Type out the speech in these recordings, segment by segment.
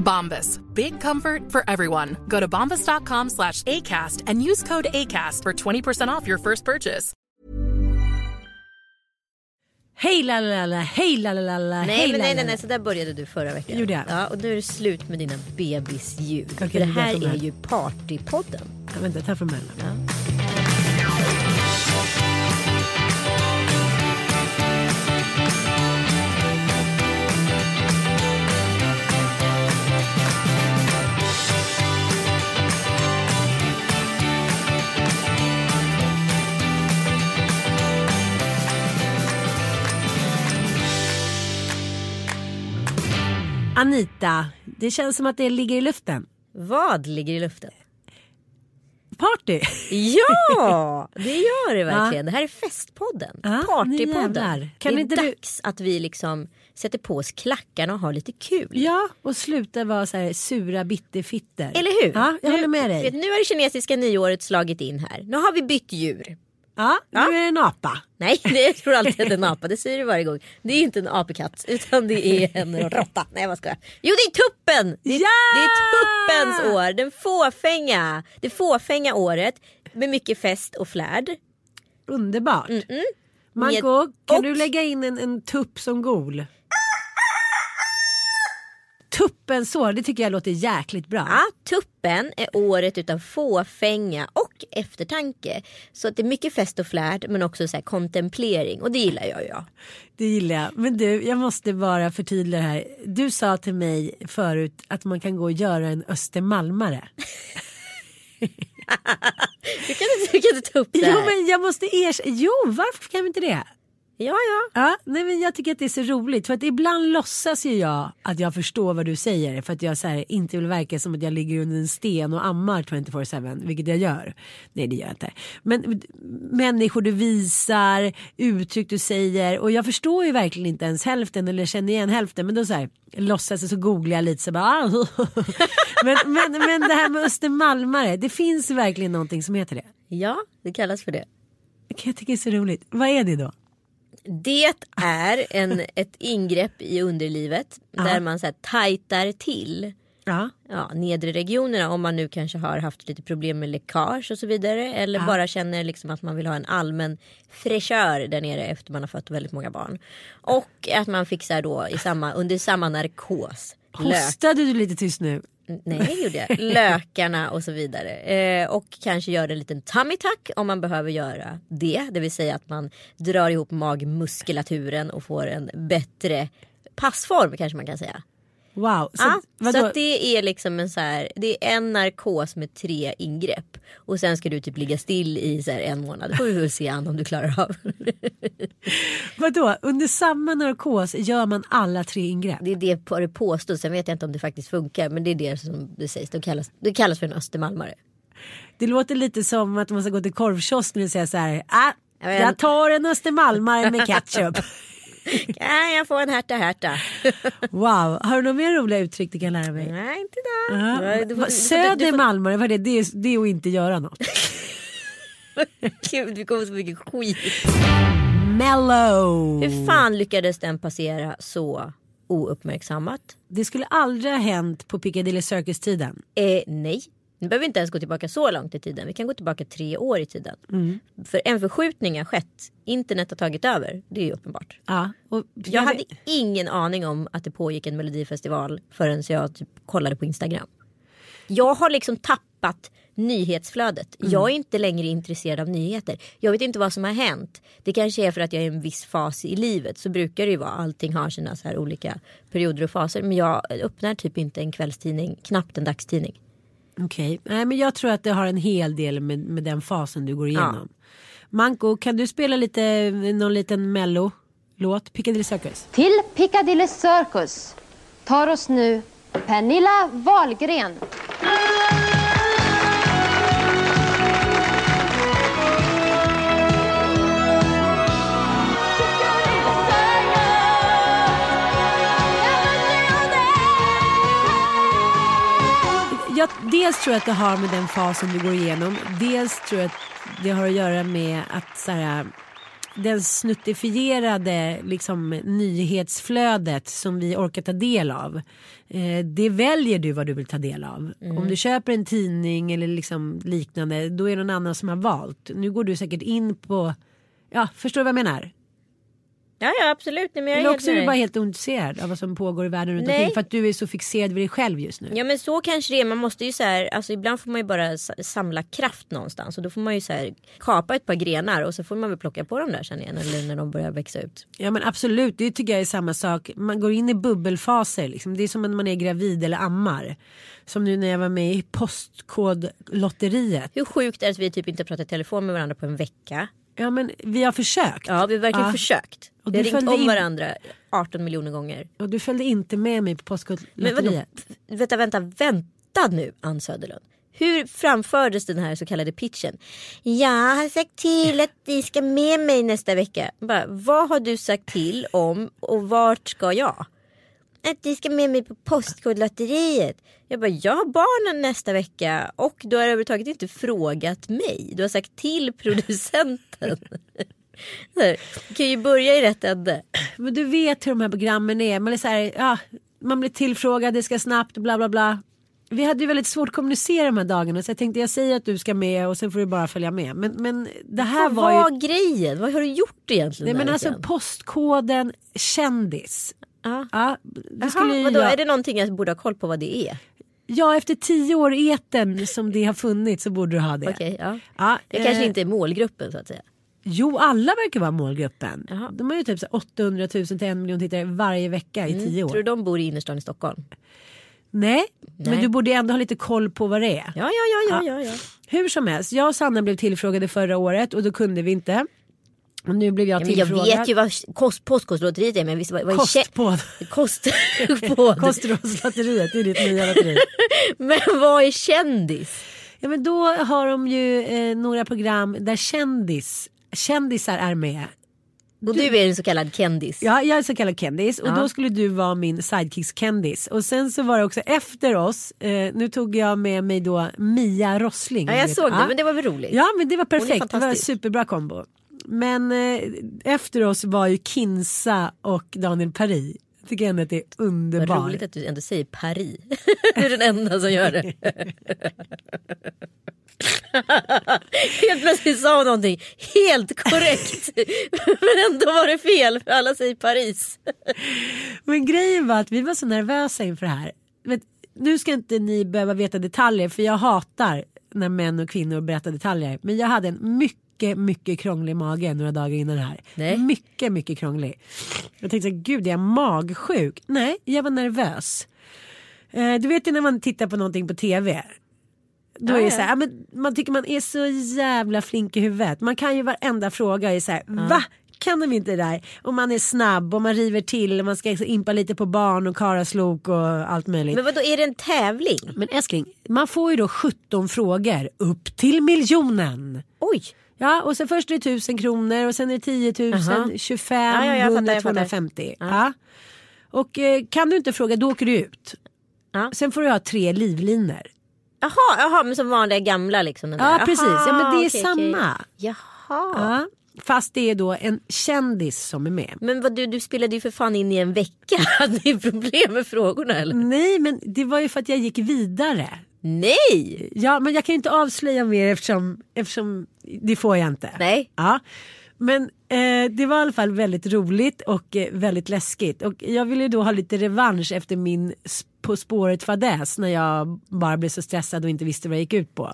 Bombas. Big comfort for everyone. Go to bombas.com slash ACAST and use code ACAST for 20% off your first purchase. Hej la la la, hej la la la la, Nej, men la, nej, nej, nej, så där började du förra veckan. Gjorde jag? Ja, och nu är det slut med dina bebisljud. Okej, För det det är här är ju Partypodden. Ja, vänta, ta från början. Anita, det känns som att det ligger i luften. Vad ligger i luften? Party! Ja, det gör det verkligen. Ja. Det här är festpodden. Ja, Partypodden. Kan det är inte du- dags att vi liksom sätter på oss klackarna och har lite kul. Ja, och sluta vara så här sura bitterfitter. Eller hur? Ja, jag nu, håller med dig. Vet, nu har det kinesiska nyåret slagit in här. Nu har vi bytt djur. Ja, nu Ja. är det en apa. Nej, det jag tror alltid att det är en apa. Det säger du varje gång. Det är inte en apekatt utan det är en råtta. Nej vad ska jag? Jo det är tuppen! Det är, Ja! det är tuppens år. Den fåfänga. Det fåfänga året. Med mycket fest och flärd. Underbart. Marco, Med- kan och- du lägga in en, en tupp som gol? Tuppens år, det tycker jag låter jäkligt bra. Ja, tuppen är året utav fåfänga och eftertanke. Så att det är mycket fest och flärd men också så här kontemplering och det gillar jag ju. Det gillar jag. Men du, jag måste bara förtydliga här. Du sa till mig förut att man kan gå och göra en östermalmare. Du kan inte, du kan inte ta upp det Jo, här. men jag måste erkänna. Jo, varför kan vi inte det? Ja, ja. Ja, nej, men jag tycker att det är så roligt för att ibland låtsas ju jag att jag förstår vad du säger för att jag så här, inte vill verka som att jag ligger under en sten och ammar 24-7 vilket jag gör. Nej det gör jag inte. Men människor du visar, uttryck du säger och jag förstår ju verkligen inte ens hälften eller känner igen hälften men då så här låtsas jag så googlar jag lite så bara ah. men, men, men det här med Östermalmare det finns verkligen någonting som heter det. Ja, det kallas för det. Jag tycker det är så roligt. Vad är det då? Det är en, ett ingrepp i underlivet där man så här tajtar till Ja. ja, nedre regionerna om man nu kanske har haft lite problem med läckage och så vidare. Eller bara känner liksom att man vill ha en allmän fräschör där nere efter man har fått väldigt många barn. Och att man fixar då i samma, under samma narkos. Lök, Hostade du lite tyst nu? Nej, det gjorde jag. Lökarna och så vidare. Eh, och kanske göra en liten tummy tuck om man behöver göra det. Det vill säga att man drar ihop magmuskulaturen och får en bättre passform kanske man kan säga. Wow. Så, vadå? så det är liksom en så här, det är en narkos med tre ingrepp. Och sen ska du typ ligga still i så här en månad. Det får vi väl se an om du klarar av. Vadå? Under samma narkos gör man alla tre ingrepp? Det är det på- det påstås. Sen vet jag inte om det faktiskt funkar. Men det är det som det sägs. Det kallas, det kallas för en östermalmare. Det låter lite som att man ska gå till korvkiosken och säga så här. Ah, Jag tar en östermalmare med ketchup. Kan jag få en härta härta? wow. Har du några mer roliga uttryck du kan lära mig? Nej inte idag. Du du får- du får- Södermalmare, vad är det? Det är, det är att inte göra något. Gud vi kommer så mycket skit. Mellow. Hur fan lyckades den passera så ouppmärksammat? Det skulle aldrig ha hänt på Piccadilly Circus-tiden. Eh, nej. Nu behöver vi inte ens gå tillbaka så långt i tiden. Vi kan gå tillbaka tre år i tiden. För en förskjutning har skett. Internet har tagit över. Det är ju uppenbart. Ja. Och Jag hade ingen aning om att det pågick en melodifestival förrän jag typ kollade på Instagram. Jag har liksom tappat nyhetsflödet. Mm. Jag är inte längre intresserad av nyheter. Jag vet inte vad som har hänt. Det kanske är för att jag är i en viss fas i livet. Så brukar det ju vara. Allting har sina så här olika perioder och faser. Men jag öppnar typ inte en kvällstidning, knappt en dagstidning. Okej, nej men jag tror att det har en hel del med, med den fasen du går igenom. Manko, kan du spela lite, någon liten mello-låt? Piccadilly Circus. Till Piccadilly Circus tar oss nu Pernilla Wahlgren. Jag, dels tror jag att det har med den fasen du går igenom. Dels tror jag att det har att göra med att så här, den snuttifierade liksom, nyhetsflödet som vi orkar ta del av. Eh, det väljer du vad du vill ta del av. Om du köper en tidning eller liksom liknande då är det någon annan som har valt. Nu går du säkert in på, ja förstår du vad jag menar? Ja, ja absolut. Nej, men jag Eller också är du bara helt ointresserad av vad som pågår i världen runt Nej. omkring för att du är så fixerad vid dig själv just nu. Ja men så kanske det är. Man måste ju så här, alltså ibland får man ju bara samla kraft någonstans. Och då får man ju så här kapa ett par grenar och så får man väl plocka på dem där sen igen. Eller när de börjar växa ut. Ja men absolut, det tycker jag är samma sak. Man går in i bubbelfaser. Liksom. Det är som när man är gravid eller ammar. Som nu när jag var med i Postkodlotteriet. Hur sjukt är det att vi typ inte pratat i telefon med varandra på en vecka? Ja men vi har försökt. Ja vi har verkligen Ja. försökt. Och vi har ringt om in- varandra 18 miljoner gånger. Och du följde inte med mig på Men? Postkodlotteriet. Vänta, vänta, vänta nu Ann Söderlund. Hur framfördes den här så kallade pitchen? Jag har sagt till att ni ska med mig nästa vecka. Bara, vad har du sagt till om och vart ska jag? Att ni ska med mig på Postkodlotteriet. Jag bara, jag har barnen nästa vecka och du har överhuvudtaget inte frågat mig. Du har sagt till producenten. Här, Du kan ju börja i rätt ände. Men du vet hur de här programmen är. Man, är så här, ja, man blir tillfrågad, det ska snabbt, bla bla bla. Vi hade ju väldigt svårt att kommunicera de här dagarna så jag tänkte jag säger att du ska med och sen får du bara följa med. Men, men det här Vad var var ju... grejen? Vad har du gjort egentligen? Nej men alltså veckan? postkoden kändis. Ja. Ja, Jaha, skulle vadå, jag... Är det någonting jag borde ha koll på vad det är? Ja efter tio år i etern som det har funnits så borde du ha det. Okej, ja. Ja, Det kanske eh, inte är målgruppen så att säga. Jo alla verkar vara målgruppen. Jaha. De har ju typ så här 800 000 till en miljon tittare varje vecka i tio år. Tror du de bor i innerstan i Stockholm? Nej, men Nej. du borde ändå ha lite koll på vad det är. Ja, ja, ja, ja, ja. ja. Hur som helst, jag och Sanna blev tillfrågade förra året och då kunde vi inte. Nu blev jag ja men jag tillfrågad. vet ju vad kost, Postkodlotteriet är men visst vad, vad Kostpåd. Kostpåd. Kostrådslotteriet, det är ditt nya lotteri. Men vad är kändis? Ja men då har de ju eh, några program där kändis, kändisar är med. Och du är en så kallad kändis. Ja, jag är så kallad kändis och Ja. då skulle du vara min sidekicks-kändis. Och sen så var det också efter oss, eh, nu tog jag med mig då Mia Rossling. Ja, jag såg det ja. men det var väl roligt? Ja men det var perfekt, det var en superbra kombo. Men eh, efter oss var ju Kinsa och Daniel Paris. Jag tycker ändå att det är Vad underbart. roligt att du ändå säger Paris. du är den enda som gör det. helt plötsligt sa hon någonting helt korrekt. Men ändå var det fel för alla säger Paris. Men grejen var att vi var så nervösa inför det här. Vet, nu ska inte ni behöva veta detaljer för jag hatar när män och kvinnor berättar detaljer. Men jag hade en mycket, mycket krånglig mage några dagar innan det här. Nej. Mycket, mycket krånglig. Jag tänkte så gud är jag magsjuk? Nej, jag var nervös. Eh, du vet ju när man tittar på någonting på tv. Då är det så här, men man tycker man är så jävla flink i huvudet. Man kan ju varenda fråga är så här, va? Kan de inte det där? Och man är snabb och man river till och man ska impa lite på barn och karaslok och allt möjligt. Men vad då är det en tävling? Men älskling, man får ju då 17 frågor upp till miljonen. Oj. Ja, och sen först är det 1000 kronor och sen är det 10 000, Jaha. 25, Ja, ja, jag fattar, 100, jag fattar. 250. Ja. Och eh, kan du inte fråga då åker du ut. Ja. Sen får du ha tre livlinor. Jaha, jaha, men som vanliga gamla liksom. Ja där. precis, ja, men det är okej, samma. okej. Jaha. Ja. Fast det är då en kändis som är med. Men vad, du, du spelade ju för fan in i en vecka. Hade ni problem med frågorna eller? Nej men det var ju för att jag gick vidare. Nej! Ja men jag kan ju inte avslöja mer eftersom, eftersom det får jag inte. Nej. Ja. Men eh, det var i alla fall väldigt roligt och eh, väldigt läskigt. Och jag ville ju då ha lite revansch efter min På spåret fadäs när jag bara blev så stressad och inte visste vad jag gick ut på.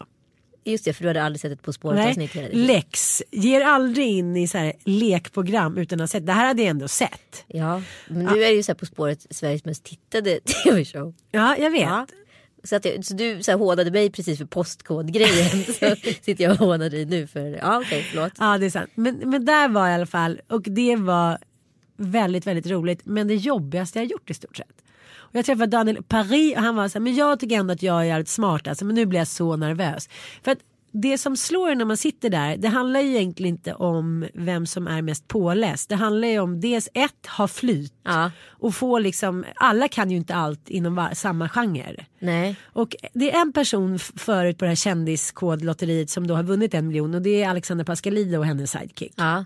Just det, för du hade aldrig sett ett På spåret Nej. avsnitt hela ditt liv. Lex, ger aldrig in i så här lekprogram utan att ha sett. Det här hade jag ändå sett. Ja, men nu är det ju så här På spåret Sveriges mest tittade tv-show. Ja, jag vet. Ja. Så, att jag, så du så här, hånade mig precis för postkodgrejen. så sitter jag och hånar dig nu för, ja okej förlåt. Ja det är sant. Men, men där var jag i alla fall och det var väldigt väldigt roligt. Men det jobbigaste jag gjort i stort sett. Och jag träffade Daniel Paris och han var så här, men jag tycker ändå att jag är jävligt smart alltså, men nu blir jag så nervös. För att det som slår när man sitter där, det handlar ju egentligen inte om vem som är mest påläst. Det handlar ju om dels ett, ha flyt. Ja. Och få liksom, alla kan ju inte allt inom var, samma genre. Nej. Och det är en person förut på det här kändiskodlotteriet som då har vunnit en miljon och det är Alexander Pascalidou och hennes sidekick. Ja,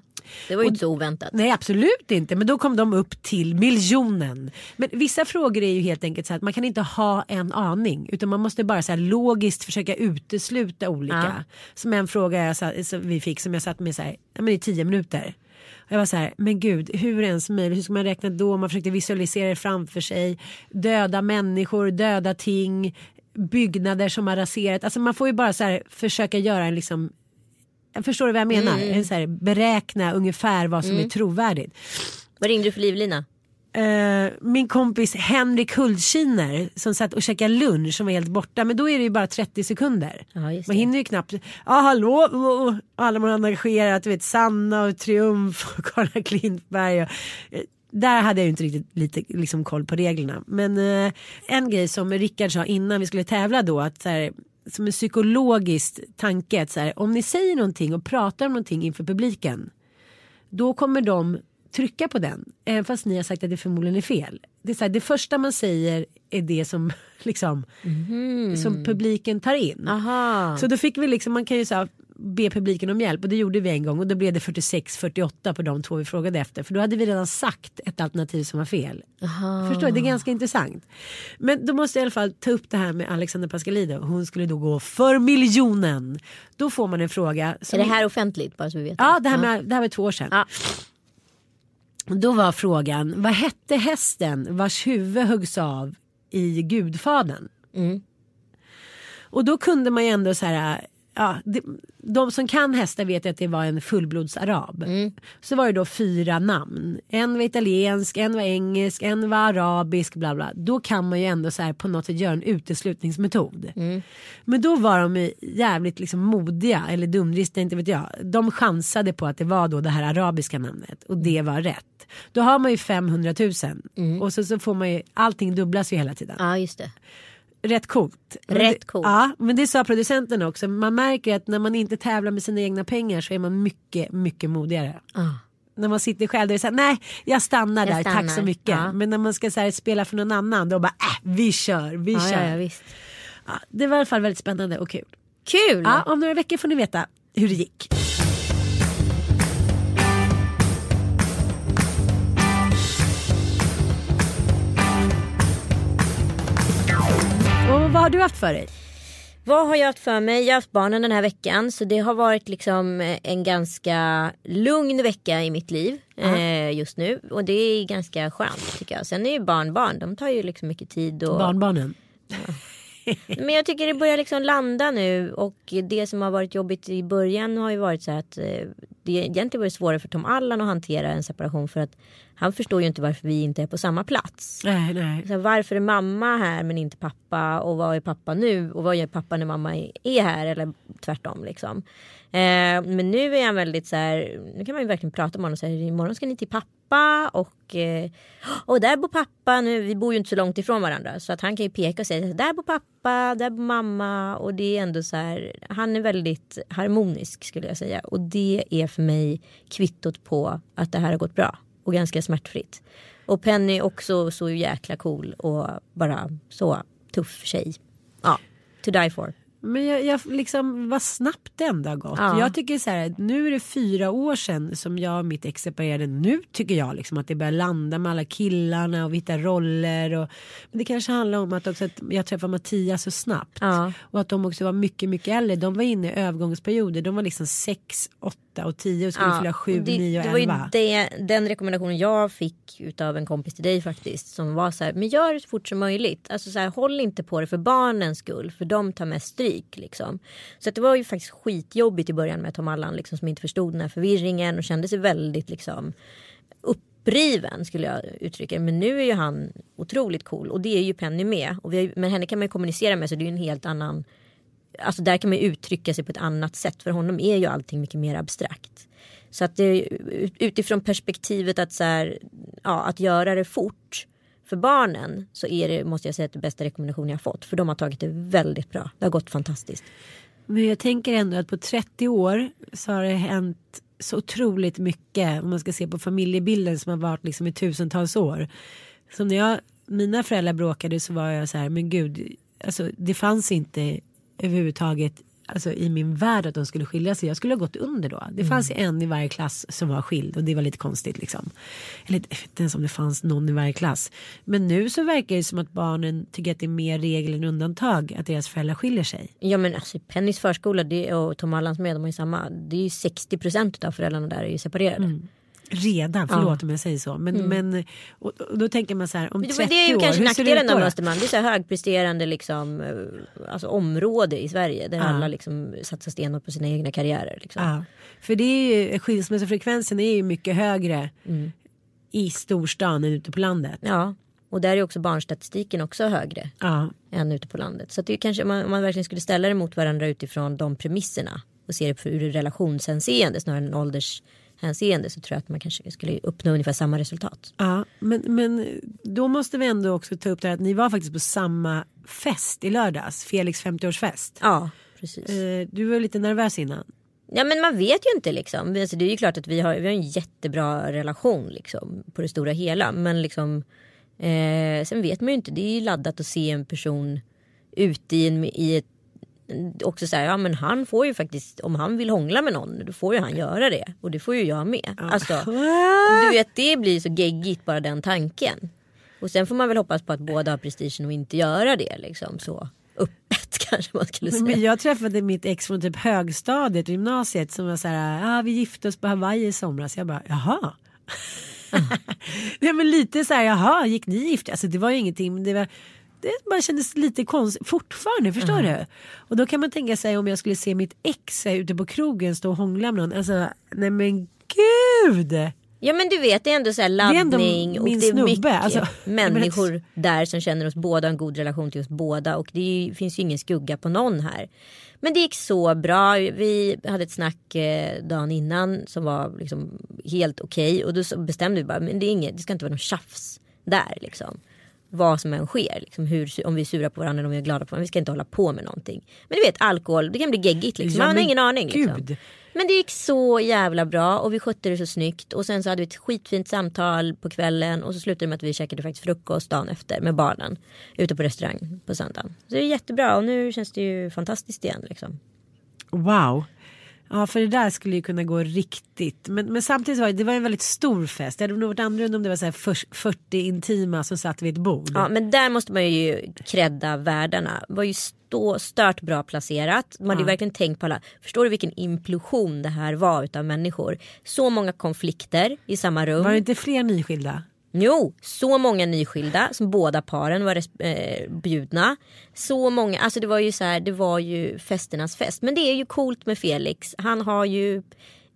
det var ju inte så oväntat. Nej absolut inte men då kom de upp till miljonen. Men vissa frågor är ju helt enkelt så att man kan inte ha en aning utan man måste bara så logiskt försöka utesluta olika. Ja. Som en fråga jag satt, som vi fick som jag satt med så här, men i tio minuter. Och Jag var så här, men gud, hur ens möjligt? Hur ska man räkna då? Man försökte visualisera det framför sig. Döda människor, döda ting, byggnader som har raserat. Alltså man får ju bara så här försöka göra en liksom Förstår du vad jag menar? En så här, beräkna ungefär vad som är trovärdigt. Vad ringde du för livlina? Eh, min kompis Henrik Huldkiner som satt och käkade lunch som var helt borta. Men då är det ju bara 30 sekunder. Ja, Man hinner ju knappt. Ja hallå. Och alla man engagerat. Du vet Sanna och Triumf och Karla Klintberg. Och, eh, där hade jag ju inte riktigt lite liksom, koll på reglerna. Men eh, en grej som Rickard sa innan vi skulle tävla då. Att, så här, som en psykologisk tanke. Att, så här, om ni säger någonting och pratar om någonting inför publiken då kommer de trycka på den. Även fast ni har sagt att det förmodligen är fel. Det, är så här, det första man säger är det som, liksom, som publiken tar in. Aha. Så då fick vi liksom, man kan ju här, be publiken om hjälp och det gjorde vi en gång och då blev det 46-48 på de två vi frågade efter. För då hade vi redan sagt ett alternativ som var fel. Förstår du? Det är ganska intressant. Men då måste jag i alla fall ta upp det här med Alexander Pascalidou. Hon skulle då gå för miljonen. Då får man en fråga. Är Som det här offentligt bara så vi vet? Ja, det här, med, det här var två år sedan. Ja. Då var frågan, vad hette hästen vars huvud höggs av i Gudfadern? Mm. Och då kunde man ju ändå så här, ja, det, de som kan hästar vet ju att det var en fullblodsarab. Mm. Så var det då fyra namn. En var italiensk, en var engelsk, en var arabisk, bla bla. Då kan man ju ändå så här på något sätt göra en uteslutningsmetod. Mm. Men då var de jävligt liksom modiga eller dumdristiga, inte vet jag. De chansade på att det var då det här arabiska namnet och det var rätt. Då har man ju 500 000 och så, så får man ju, allting dubblas ju hela tiden. ja, just det. Rätt coolt. Rätt coolt. Ja, men det sa producenten också. Man märker att när man inte tävlar med sina egna pengar så är man mycket, mycket modigare. Ah. När man sitter själv då är det så här, nej jag stannar Jag där, tack stannar. så mycket. Ja. Men när man ska så här, spela för någon annan då bara, äh, vi kör, vi Ja, kör. ja. Ja, det var i alla fall väldigt spännande och kul. Kul! Ja, om några veckor får ni veta hur det gick. Och vad har du haft för dig? Vad har jag haft för mig? Jag har haft barnen den här veckan så det har varit liksom eh, en ganska lugn vecka i mitt liv eh, just nu. Och det är ganska skönt tycker jag. Sen är ju barn barn, de tar ju liksom mycket tid. Och... Barnbarnen. Men jag tycker det börjar liksom landa nu och det som har varit jobbigt i början har ju varit så här att eh, det egentligen varit svårare för Tom Allan att hantera en separation för att han förstår ju inte varför vi inte är på samma plats. Nej, nej. Så varför är mamma här men inte pappa och vad är pappa nu och vad gör pappa när mamma är här eller tvärtom liksom. Eh, men nu är han väldigt så här, nu kan man ju verkligen prata med honom och säga imorgon ska ni till pappa och, eh, och där bor pappa nu, vi bor ju inte så långt ifrån varandra så att han kan ju peka och säga där bor pappa, där bor mamma och det är ändå så här, han är väldigt harmonisk skulle jag säga och det är för mig kvittot på att det här har gått bra och ganska smärtfritt. Och Penny är också så jäkla cool och bara så tuff tjej. Ja, to die for. Men jag, jag liksom, vad snabbt det ändå har gått. Ja. Jag tycker så här, nu är det fyra år sedan som jag och mitt ex separerade. Nu tycker jag liksom att det börjar landa med alla killarna och vi hittar roller. Och, men det kanske handlar om att, också att jag träffade Mattias så snabbt. Ja. Och att de också var mycket, mycket äldre. De var inne i övergångsperioder. De var liksom sex, åtta och tio och skulle fylla sju, det, nio och det var elva. det, den rekommendationen jag fick utav en kompis till dig faktiskt. Som var så här, men gör det så fort som möjligt. Alltså så här, håll inte på det för barnens skull. För de tar mest stryk liksom. Så att det var ju faktiskt skitjobbigt i början med Tom Allan liksom, som inte förstod den här förvirringen och kände sig väldigt liksom uppriven skulle jag uttrycka det. Men nu är ju han otroligt cool och det är ju Penny med. Och vi har, men henne kan man ju kommunicera med så det är ju en helt annan Alltså där kan man ju uttrycka sig på ett annat sätt. För honom är ju allting mycket mer abstrakt. Så att det utifrån perspektivet att, så här, ja, att göra det fort för barnen så är det, måste jag säga, det bästa rekommendation jag fått. För de har tagit det väldigt bra. Det har gått fantastiskt. Men jag tänker ändå att på 30 år så har det hänt så otroligt mycket. Om man ska se på familjebilden som har varit liksom i tusentals år. Så när jag, mina föräldrar bråkade så var jag så här, men gud, alltså, det fanns inte överhuvudtaget alltså, i min värld att de skulle skilja sig. Jag skulle ha gått under då. Det fanns ju en i varje klass som var skild och det var lite konstigt liksom. Eller jag vet inte ens om det fanns någon i varje klass. Men nu så verkar det som att barnen tycker att det är mer regel än undantag att deras föräldrar skiljer sig. Ja men alltså Pennys förskola det, och Tom Allans med, de har ju samma. Det är ju 60% av föräldrarna där är ju separerade. Redan, förlåt om jag säger så. Men, men och, och då tänker man så här om Men 30 det, det är ju år, kanske nackdelen av Östermalm. Det är så högpresterande liksom, eh, alltså, område i Sverige. Där alla liksom satsar stenhårt på sina egna karriärer. Liksom. Ja, för det är ju, skilsmässofrekvensen är ju mycket högre Mm. i storstan än ute på landet. Ja, och där är också barnstatistiken också högre Ja, än ute på landet. Så det är kanske om man, om man verkligen skulle ställa det mot varandra utifrån de premisserna och se det ur relationshänseende snarare än åldershänseende så tror jag att man kanske skulle uppnå ungefär samma resultat. ja men, men då måste vi ändå också ta upp det här att ni var faktiskt på samma fest i lördags. Felix 50-årsfest. Ja, precis. Eh, Du var lite nervös innan. Ja men man vet ju inte liksom. Alltså, det är ju klart att vi har, vi har en jättebra relation liksom på det stora hela. Men liksom eh, sen vet man ju inte. Det är ju laddat att se en person ute i, en, i ett också säga ja men han får ju faktiskt om han vill hångla med någon då får ju han göra det och det får ju jag med. Alltså, du vet det blir så geggigt bara den tanken. Och sen får man väl hoppas på att båda har prestigen och inte göra det liksom så öppet kanske man skulle säga. Men jag träffade mitt ex från typ högstadiet gymnasiet som var så här, ah, vi gifte oss på Hawaii i somras. Jag bara, jaha. Nej men lite så här, jaha, gick ni gifta? Alltså det var ju ingenting, men det var det bara kändes lite konstigt fortfarande, förstår du? Och då kan man tänka sig om jag skulle se mitt ex här ute på krogen stå och hångla med någon. Alltså, nej men gud! Ja men du vet det är ändå så här laddning och min det är snubbe, mycket alltså. människor där som känner oss båda, en god relation till oss båda och det ju, finns ju ingen skugga på någon här. Men det gick så bra, vi hade ett snack eh, dagen innan som var liksom helt okej och då bestämde vi bara men det, är inget, det ska inte vara någon tjafs där liksom. Vad som än sker, liksom, hur, om vi är sura på varandra eller om vi är glada på varandra. Vi ska inte hålla på med någonting. Men du vet alkohol, det kan bli geggigt liksom. Ja, Man har ingen aning. Liksom. Men det gick så jävla bra och vi skötte det så snyggt. Och sen så hade vi ett skitfint samtal på kvällen och så slutade det med att vi käkade faktiskt frukost dagen efter med barnen. Ute på restaurang på söndagen. Så det är jättebra och nu känns det ju fantastiskt igen liksom. Wow. Ja för det där skulle ju kunna gå riktigt. Men, men samtidigt var det, det var en väldigt stor fest. Det hade nog varit annorlunda om det var så här för- 40 intima som satt vid ett bord. Ja men där måste man ju credda värdarna. Det var ju stå, stört bra placerat. Man hade ju verkligen tänkt på alla. Förstår du vilken implosion det här var utav människor? Så många konflikter i samma rum. Var det inte fler nyskilda? Jo, så många nyskilda som båda paren var eh, bjudna. Så många, alltså det var ju så här, det var ju festernas fest. Men det är ju coolt med Felix. Han har ju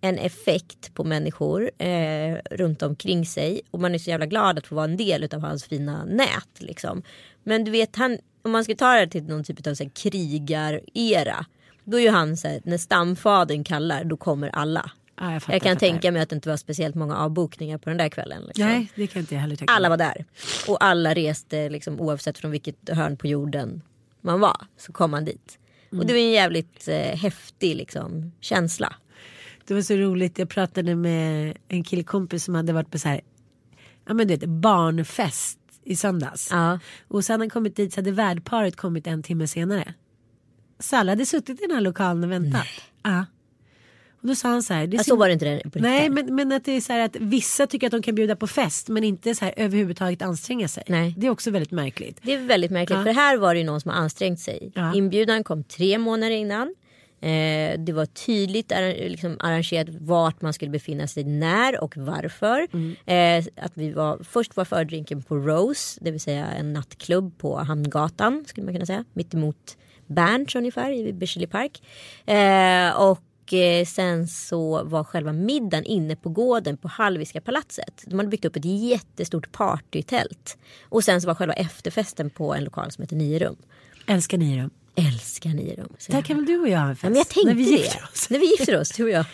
en effekt på människor eh, runt omkring sig. Och man är så jävla glad att få vara en del av hans fina nät. Liksom. Men du vet, han, om man ska ta det till någon typ av så här, krigarera. Då är ju han så här, när stamfadern kallar, då kommer alla. Ja, jag, fattar, Jag kan fattar. tänka mig att det inte var speciellt många avbokningar på den där kvällen. Liksom. Nej det kan inte jag heller tänka Alla mig. var där. Och alla reste liksom, oavsett från vilket hörn på jorden man var. Så kom man dit. Och det var en jävligt eh, häftig liksom, känsla. Det var så roligt. Jag pratade med en killkompis som hade varit på så här. Ja men du vet barnfest i söndags. Ja. Och sen han kommit dit så hade värdparet kommit en timme senare. Salla hade suttit i den här lokalen och väntat. Ja. Och då sa han så här. Det Ja, så var det inte på. Nej men, men att det är så här att vissa tycker att de kan bjuda på fest men inte så här överhuvudtaget anstränga sig. Nej. Det är också väldigt märkligt. Det är väldigt märkligt Ja. för här var det ju någon som har ansträngt sig. Ja. Inbjudan kom tre månader innan. Eh, det var tydligt liksom arrangerat vart man skulle befinna sig när och varför. Mm. Eh, att vi var, först var fördrinken på Rose, det vill säga en nattklubb på Hamngatan skulle man kunna säga. Mittemot Berns ungefär i Berzelii park. Eh, och sen så var själva middagen inne på gården på Hallwylska palatset. De hade byggt upp ett jättestort partytält. Och sen så var själva efterfesten på en lokal som heter Nio rum. Älskar ni dem? Älskar Nio rum. säger Där kan väl du och jag ha en fest? Ja, men jag tänkte när vi gifter oss. När vi gifter oss, tror jag.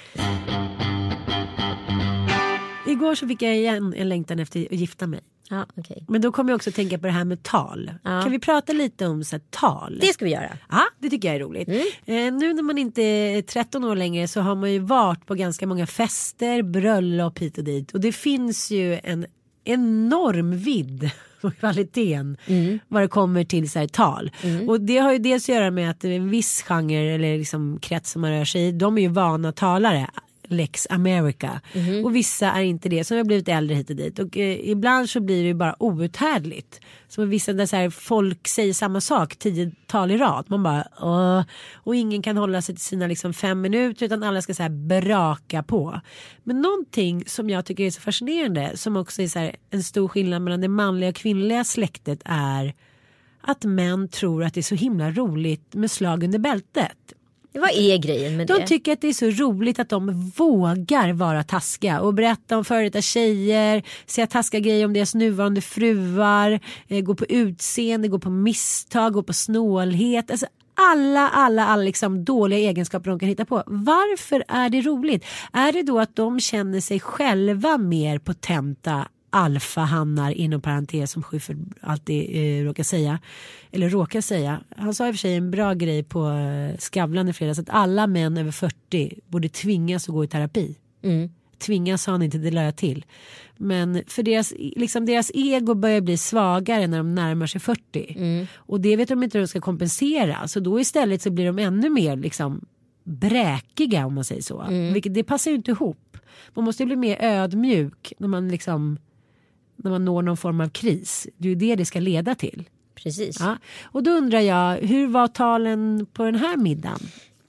Igår så fick jag igen en längtan efter att gifta mig. Ja, okej. Men då kommer jag också tänka på det här med tal. Ja. Kan vi prata lite om så här, tal? Det ska vi göra. Ja, det tycker jag är roligt. Mm. Eh, nu när man inte är 13 år längre så har man ju varit på ganska många fester, bröllop hit och dit. Och det finns ju en enorm vidd på kvaliteten Mm. vad det kommer till så här, tal. Och det har ju dels att göra med att en viss genre eller liksom krets som man rör sig i, de är ju vana talare. Lex America. Mhm. Och vissa är inte det som har blivit äldre hit och dit. Och eh, ibland så blir det ju bara outhärdligt. Som vissa där så här, folk säger samma sak tio tal i rad. Man bara Åh. Och ingen kan hålla sig till sina liksom, fem minuter utan alla ska så här, braka på. Men någonting som jag tycker är så fascinerande som också är så här, en stor skillnad mellan det manliga och kvinnliga släktet är att män tror att det är så himla roligt med slag under bältet. Vad är grejen med De det? tycker att det är så roligt att de vågar vara taskiga och berätta om före detta tjejer, säga taskiga grejer om deras nuvarande fruar, eh, gå på utseende, gå på misstag, gå på snålhet. Alltså alla, alla, alla liksom dåliga egenskaper de kan hitta på. Varför är det roligt? Är det då att de känner sig själva mer potenta alfahannar inom parentes som Schyffert alltid eh, råkar säga. Eller råkar säga. Han sa i och för sig en bra grej på eh, Skavlan i fredags att alla män över 40 borde tvingas att gå i terapi. Mm. Tvingas sa han inte, det la jag till. Men för deras, liksom deras ego börjar bli svagare när de närmar sig 40. Och det vet de inte hur de ska kompensera. Så då istället så blir de ännu mer liksom bräkiga om man säger så. Vilket det passar ju inte ihop. Man måste ju bli mer ödmjuk när man liksom när man når någon form av kris. Det är ju det det ska leda till. Precis. Ja. Och då undrar jag, hur var talen på den här middagen?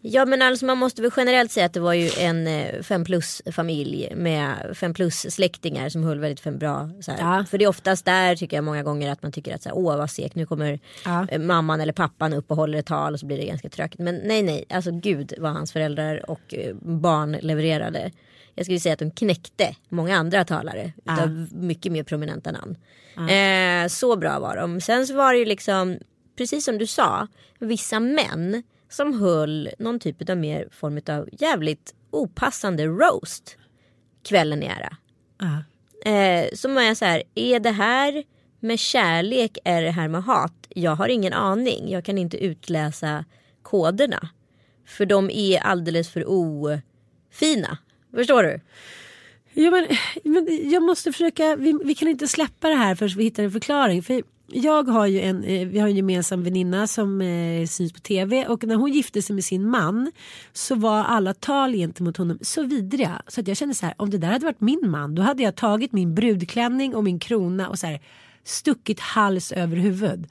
Ja men alltså man måste väl generellt säga att det var ju en eh, fem plus familj med fem plus släktingar som höll väldigt fem bra. Ja. För det är oftast där tycker jag många gånger att man tycker att så här, åh vad segt nu kommer Ja. eh, mamman eller pappan upp och håller ett tal och så blir det ganska tråkigt. Men nej nej, alltså gud vad hans föräldrar och eh, barn levererade. Jag skulle säga att de knäckte många andra talare utav mycket mer prominenta namn. Eh, så bra var de. Sen så var det ju liksom, precis som du sa, vissa män som höll någon typ av mer form av jävligt opassande roast kvällen i ära. Ja. Eh, som är så här, är det här med kärlek, är det här med hat? Jag har ingen aning, jag kan inte utläsa koderna. För de är alldeles för ofina. Förstår du? Ja, men, men jag måste försöka, vi, vi kan inte släppa det här förrän vi hittar en förklaring. För jag har ju en, eh, vi har en gemensam väninna som eh, syns på tv och när hon gifte sig med sin man så var alla tal gentemot honom så vidriga. Så att jag kände så här, om det där hade varit min man då hade jag tagit min brudklänning och min krona och så här stuckit hals över huvud.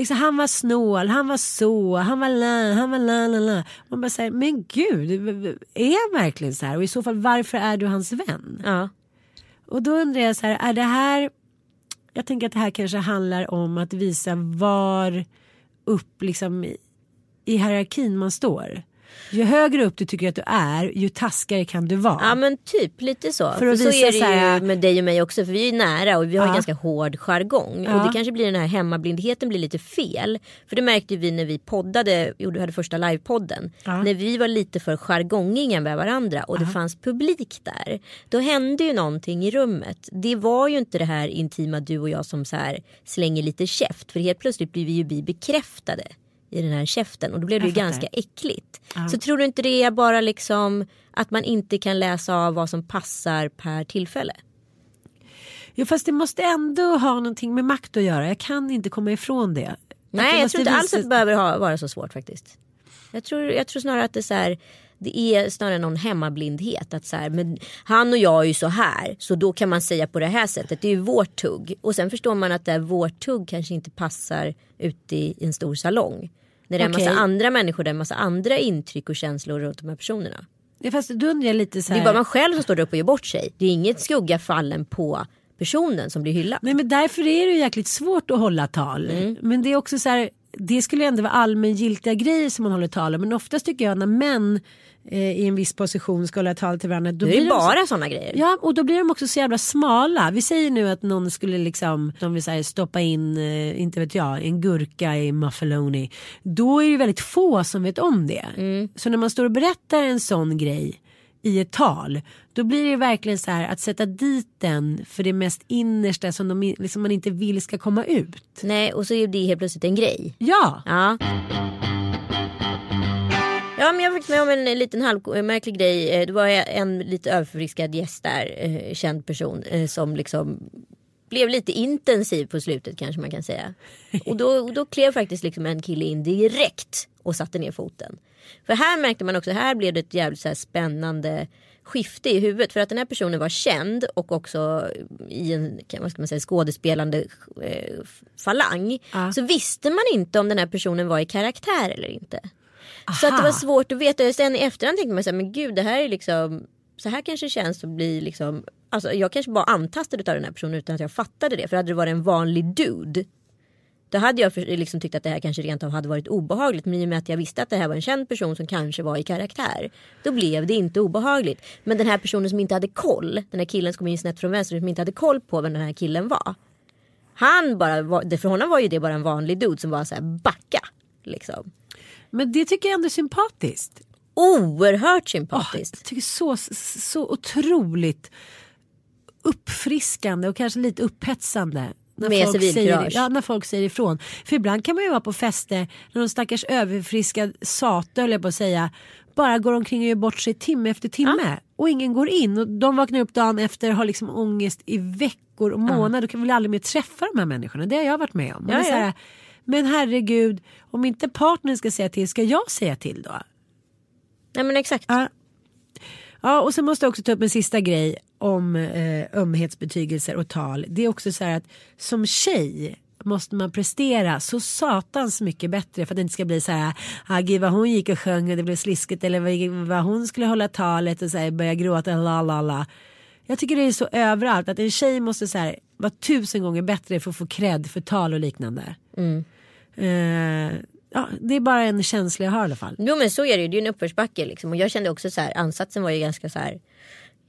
Liksom, han var snål, han var så, han var la, han var la la la. Man bara säger, men gud, är han verkligen så här? Och i så fall varför är du hans vän? Ja. Och då undrar jag så här, är det här jag tänker att det här kanske handlar om att visa var upp liksom i, i hierarkin man står. Ju högre upp du tycker att du är, ju taskigare kan du vara. Ja men typ lite så. För För, så är det här- ju med dig och mig också för vi är ju nära och vi har Ja. en ganska hård jargong. Ja. Och det kanske blir den här hemmablindheten blir lite fel. För det märkte vi när vi poddade, gjorde, hade första livepodden. Ja. När vi var lite för jargongiga med varandra och det fanns publik där. Då hände ju någonting i rummet. Det var ju inte det här intima du och jag som så här slänger lite käft. För helt plötsligt blir vi ju bekräftade i den här käften och då blev det ju ganska äckligt. Så tror du inte det är bara liksom att man inte kan läsa av vad som passar per tillfälle? Jo, fast det måste ändå ha någonting med makt att göra. Jag kan inte komma ifrån det. Nej jag tror inte alls att det behöver ha, vara så svårt faktiskt. Jag tror, jag tror snarare att det är så här, det är snarare någon hemmablindhet. Att så här, men han och jag är ju så här så då kan man säga på det här sättet. Det är ju vårt tugg. Och sen förstår man att det här vårt tugg kanske inte passar ute i en stor salong. När det är en massa andra människor, det är en massa andra intryck och känslor runt de här personerna. Ja, fast då undrar jag lite så Det är här. bara man själv som står där uppe och gör bort sig. Det är inget skugga fallen på personen som blir hyllad. Nej men därför är det ju jäkligt svårt att hålla tal. Men det är också så här. Det skulle ändå vara allmängiltiga grejer som man håller tal om. Men oftast tycker jag när män i en viss position ska hålla tal till varandra. Då är det de så- bara sådana grejer. Ja och då blir de också så jävla smala. Vi säger nu att någon skulle liksom, de vill säga, stoppa in, eh, inte vet jag, en gurka i muffeloni. Då är det ju väldigt få som vet om det. Så när man står och berättar en sån grej i ett tal. Då blir det verkligen så här att sätta dit den för det mest innersta som de, liksom man inte vill ska komma ut. Nej och så är det helt plötsligt en grej. Ja, Ja. Ja men jag var faktiskt med om en liten halvmärklig grej. Eh, Det var en lite överförfriskad gäst där, eh, känd person eh, som liksom blev lite intensiv på slutet kanske man kan säga. Och då, och då klev faktiskt liksom en kille in direkt och satte ner foten. För här märkte man också, här blev det ett jävligt så här spännande skifte i huvudet. För att den här personen var känd och också i en vad ska man säga, skådespelande eh, falang. Ja. Så visste man inte om den här personen var i karaktär eller inte. Så att det Aha. var svårt att veta. Sen i efterhand tänkte man så här, men gud det här är liksom så här kanske känns att bli liksom Alltså jag kanske bara antastade av den här personen utan att jag fattade det. För hade det varit en vanlig dude då hade jag liksom tyckt att det här kanske rent av hade varit obehagligt. Men i och med att jag visste att det här var en känd person som kanske var i karaktär. Då blev det inte obehagligt. Men den här personen som inte hade koll. Den här killen som kom in snett från vänster som inte hade koll på vem den här killen var. Han bara, var, för honom var ju det bara en vanlig dude som var så här backa. Liksom. Men det tycker jag ändå är sympatiskt. Oerhört sympatiskt. jag tycker så, så otroligt uppfriskande och kanske lite upphetsande. När Med folk civilkurage. säger, ja, när folk säger ifrån. För ibland kan man ju vara på fester när någon stackars överfriskad sate höll jag på att säga. Bara går omkring och gör bort sig timme efter timme. Och ingen går in. Och de vaknar upp dagen efter och har liksom ångest i veckor och månader. Då kan vi väl aldrig mer träffa de här människorna. Det har jag varit med om. Ja, så men herregud, om inte partnern ska säga till, ska jag säga till då? Nej men exakt. Ja. Ja och sen måste jag också ta upp en sista grej om eh, ömhetsbetygelser och tal. Det är också så här att som tjej måste man prestera så satans mycket bättre för att det inte ska bli så här. Ah, gud vad hon gick och sjöng och det blev sliskigt eller vad, vad hon skulle hålla talet och så här, börja gråta. La, la, la. Jag tycker det är så överallt att en tjej måste så här, vara tusen gånger bättre för att få cred för tal och liknande. Eh, ja, det är bara en känsla jag har i alla fall. Jo men så är det ju, det är ju en uppförsbacke liksom. Och jag kände också så här, ansatsen var ju ganska så här.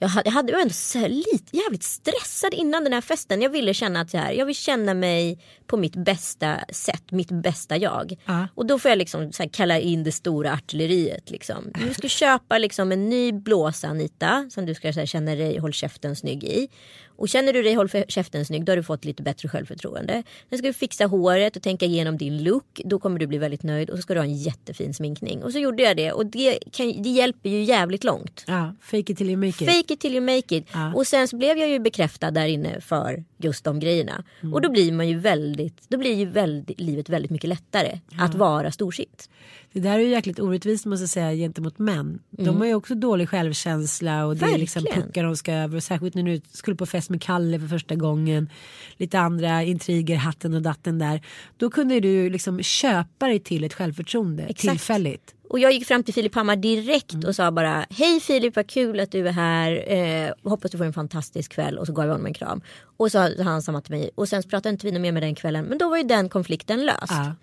Jag hade, jag hade ändå så lite, jävligt stressad innan den här festen. Jag ville känna att här, jag vill känna mig på mitt bästa sätt, mitt bästa jag. Ja. Och då får jag liksom så här kalla in det stora artilleriet. Liksom. Du ska köpa liksom en ny blåsa Anita som du ska här, känna dig håll käften snygg i. Och känner du dig håll för- käften snygg då har du fått lite bättre självförtroende. Sen ska du fixa håret och tänka igenom din look. Då kommer du bli väldigt nöjd och så ska du ha en jättefin sminkning. Och så gjorde jag det och det, kan, det hjälper ju jävligt långt. Ja, fake it till you make it. Fake it till you make it. Ja. Och sen så blev jag ju bekräftad där inne för just de grejerna. Mm. Och då blir man ju väldigt, då blir ju väldigt, livet väldigt mycket lättare att vara storsint. Det där är ju jäkligt orättvist måste jag säga gentemot män. De har ju också dålig självkänsla och det är liksom Verkligen. puckar de ska över. Och Särskilt när du skulle på fest med Kalle för första gången. Lite andra intriger, hatten och datten där. Då kunde du liksom köpa dig till ett självförtroende Exakt. tillfälligt. Och jag gick fram till Filip Hammar direkt Mm. och sa bara Hej Filip vad kul att du är här. Eh, hoppas du får en fantastisk kväll. Och så gav jag honom en kram. Och så sa han samma till mig. Och sen pratade inte vi mer med den kvällen. Men då var ju den konflikten löst. Ja.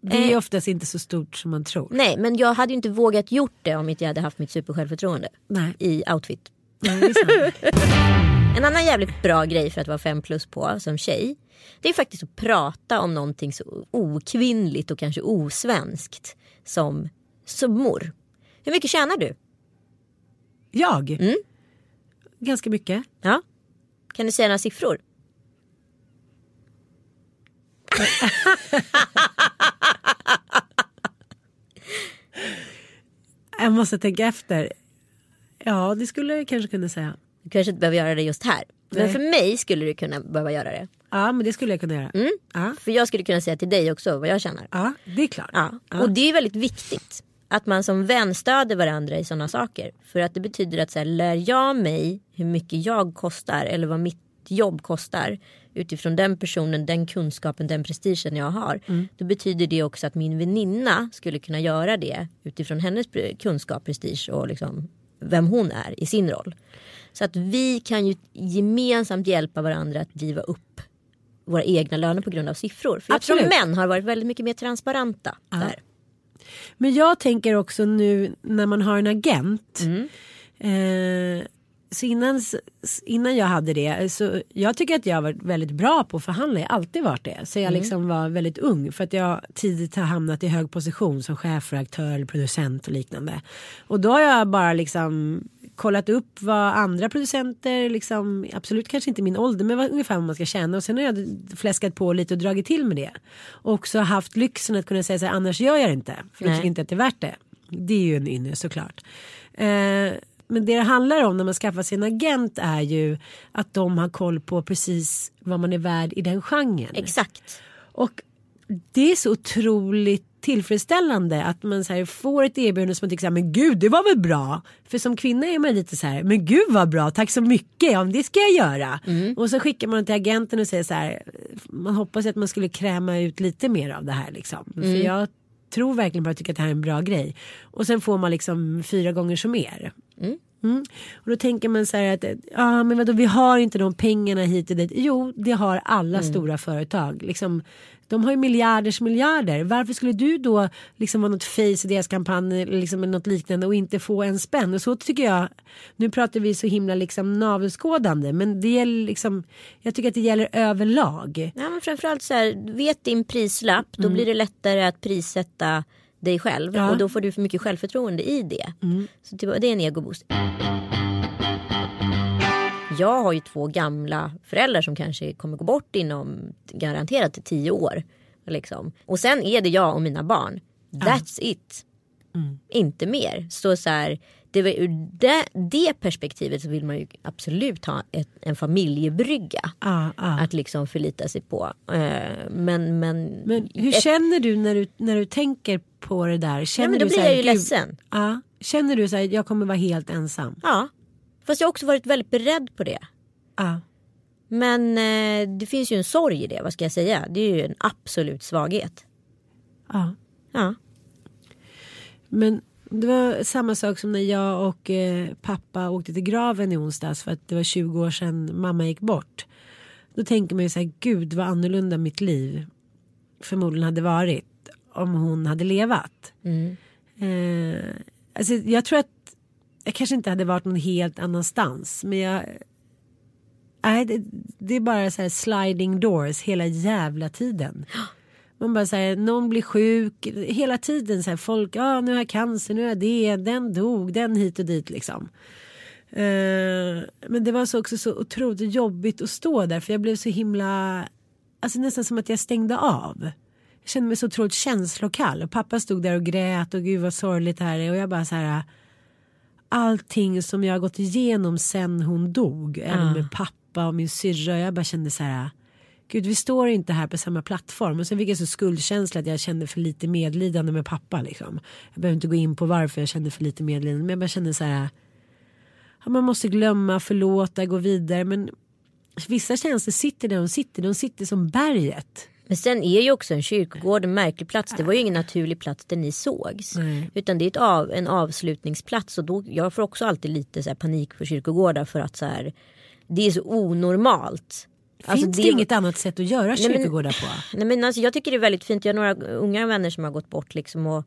Det är ju Eh. oftast inte så stort som man tror. Nej men jag hade ju inte vågat gjort det om inte jag hade haft mitt supersjälvförtroende. Nej. I outfit. Sant. En annan jävligt bra grej för att vara fem plus på som tjej. Det är faktiskt att prata om någonting så okvinnligt och kanske osvenskt som summor. Hur mycket tjänar du? Jag? Mm. Ganska mycket. Ja. Kan du säga några siffror? Jag måste tänka efter. Ja, det skulle jag kanske kunna säga. Du kanske inte behöver göra det just här. Men Nej. för mig skulle du kunna behöva göra det. Ja, men det skulle jag kunna göra. Mm. Ja. För jag skulle kunna säga till dig också vad jag tjänar. ja, det är klart. Ja. Ja. Och det är väldigt viktigt Att man som vän stöder varandra i sådana saker. För att det betyder att så här, lär jag mig hur mycket jag kostar eller vad mitt jobb kostar utifrån den personen, den kunskapen, den prestigen jag har. Då betyder det också att min väninna skulle kunna göra det utifrån hennes kunskap, prestige och liksom vem hon är i sin roll. Så att vi kan ju gemensamt hjälpa varandra att driva upp våra egna löner på grund av siffror. För jag Absolut. tror män har varit väldigt mycket mer transparenta där. Men jag tänker också nu när man har en agent. Eh, så innan, innan jag hade det, så jag tycker att jag har varit väldigt bra på att förhandla. Jag har alltid varit det. Så jag liksom var väldigt ung. För att jag tidigt har hamnat i hög position som chefredaktör eller producent och liknande. Och då har jag bara liksom kollat upp vad andra producenter, liksom, absolut kanske inte min ålder, men vad, ungefär vad man ska tjäna. Och sen har jag fläskat på lite och dragit till med det. Och också haft lyxen att kunna säga så här, annars gör jag det inte. För jag tycker inte att det är värt det. Det är ju en ynnest såklart. Eh, men det det handlar om när man skaffar sig en agent är ju att de har koll på precis vad man är värd i den genren. Exakt. Och det är så otroligt tillfredsställande att man så här får ett erbjudande som man tycker så här, men gud det var väl bra. För som kvinna är man lite så här, men gud vad bra, tack så mycket, ja det ska jag göra. Och så skickar man till agenten och säger så här, man hoppas att man skulle kräma ut lite mer av det här liksom. För jag tror verkligen på att tycka att det här är en bra grej. Och sen får man liksom fyra gånger så mer. Mm. Och då tänker man så här att ja, men vadå, vi har inte de pengarna hit och dit. Jo, det har alla stora företag. Liksom, de har ju miljarders miljarder. Varför skulle du då liksom vara något face i deras kampanj eller liksom något liknande och inte få en spänn? Och så tycker jag. Nu pratar vi så himla liksom navelskådande, men det gäller liksom. Jag tycker att det gäller överlag. Ja, men framförallt så här, vet din prislapp då blir det lättare att prissätta dig själv Ja. och då får du för mycket självförtroende i det. Så det det är en egoboost. Jag har ju två gamla föräldrar som kanske kommer gå bort inom garanterat tio år. Liksom. Och sen är det jag och mina barn. That's it. Inte mer. Så, så här, det var ur det, det perspektivet så vill man ju absolut ha ett, en familjebrygga. Ja, ja. Att liksom förlita sig på. Eh, men, men, Men hur ett- känner du när du, när du tänker på det där? Känner men då du så blir här, jag ju "Gud", ledsen. Ja. Känner du så här, jag kommer vara helt ensam? Ja. Fast jag har också varit väldigt beredd på det. Ja. Men eh, det finns ju en sorg i det. Vad ska jag säga? Det är ju en absolut svaghet. ja. Ja. Men det var samma sak som när jag och eh, pappa åkte till graven i onsdags för att det var 20 år sedan mamma gick bort. Då tänker man ju så här, gud vad annorlunda mitt liv förmodligen hade varit om hon hade levat. Eh, alltså jag tror att jag kanske inte hade varit någon helt annanstans men jag Nej, det, det är bara så här sliding doors hela jävla tiden. Man bara säger någon blir sjuk hela tiden så här folk, ja nu har jag cancer, nu har jag det, den dog, den hit och dit liksom. Uh, men det var så också så otroligt jobbigt att stå där för jag blev så himla, alltså nästan som att jag stängde av. Jag kände mig så otroligt känslokall och pappa stod där och grät och gud vad sorgligt det här är och jag bara så här allting som jag har gått igenom sen hon dog. Även med pappa och min syrra. Jag bara kände så här. Gud vi står inte här på samma plattform. Och sen fick jag så skuldkänsla att jag kände för lite medlidande med pappa. Liksom. Jag behöver inte gå in på varför jag kände för lite medlidande. Men jag bara kände så här. Ja, man måste glömma, förlåta, gå vidare. Men vissa känslor sitter där de sitter. De sitter som berget. Men sen är ju också en kyrkogård en märklig plats. Det var ju ingen naturlig plats där ni sågs. Nej. Utan det är av, en avslutningsplats. Och då, jag får också alltid lite så panik på kyrkogårdar för att så här, det är så onormalt. Alltså, Finns det, inget annat sätt att göra men- kyrkogårdar på? Nej, men alltså, jag tycker det är väldigt fint. Jag har några unga vänner som har gått bort. Liksom, och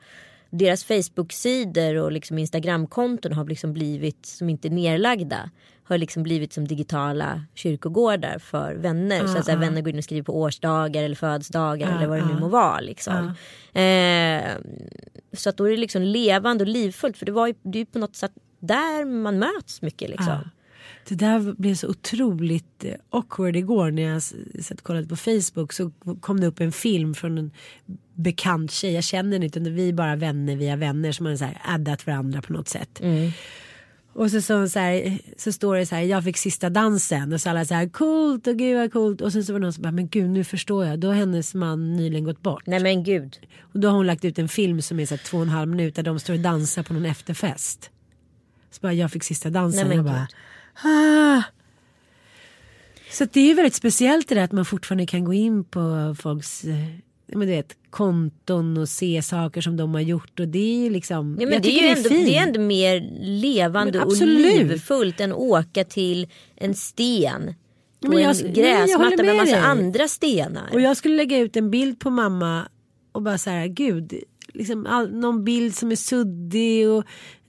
deras Facebook-sidor och liksom Instagram-konton har liksom blivit, som inte är nerlagda, har liksom blivit som digitala kyrkogårdar för vänner. så att så här, vänner går in och skriver på årsdagar eller födelsedagar eller vad det nu må vara. Liksom. Eh, så att då är det liksom levande och livfullt. För det var ju, det är ju på något sätt där man möts mycket. Liksom. Det där blev så otroligt eh, awkward igår när jag satt och kollade på Facebook så kom det upp en film från en bekant tjej. Jag känner den inte utan vi är bara vänner via vänner som har så här addat varandra på något sätt. Och så, så, så, här, så står det så här, jag fick sista dansen och så alla så här coolt och gud vad coolt. Och sen så var det någon som bara, men gud nu förstår jag, då har hennes man nyligen gått bort. Nej men gud. Och då har hon lagt ut en film som är så här, två och en halv minut där de står och dansar på någon efterfest. Så bara, jag fick sista dansen. Nej, men jag bara, ah. Så att det är ju väldigt speciellt det där att man fortfarande kan gå in på folks eh, men du vet, konton och se saker som de har gjort. Och det är ju liksom, Ja, men det, är ju ändå, det är ändå mer levande och livfullt än åka till en sten. På Men jag- en gräsmatta med med massa dig. andra stenar. Och jag skulle lägga ut en bild på mamma och bara så här, gud, liksom all, någon bild som är suddig och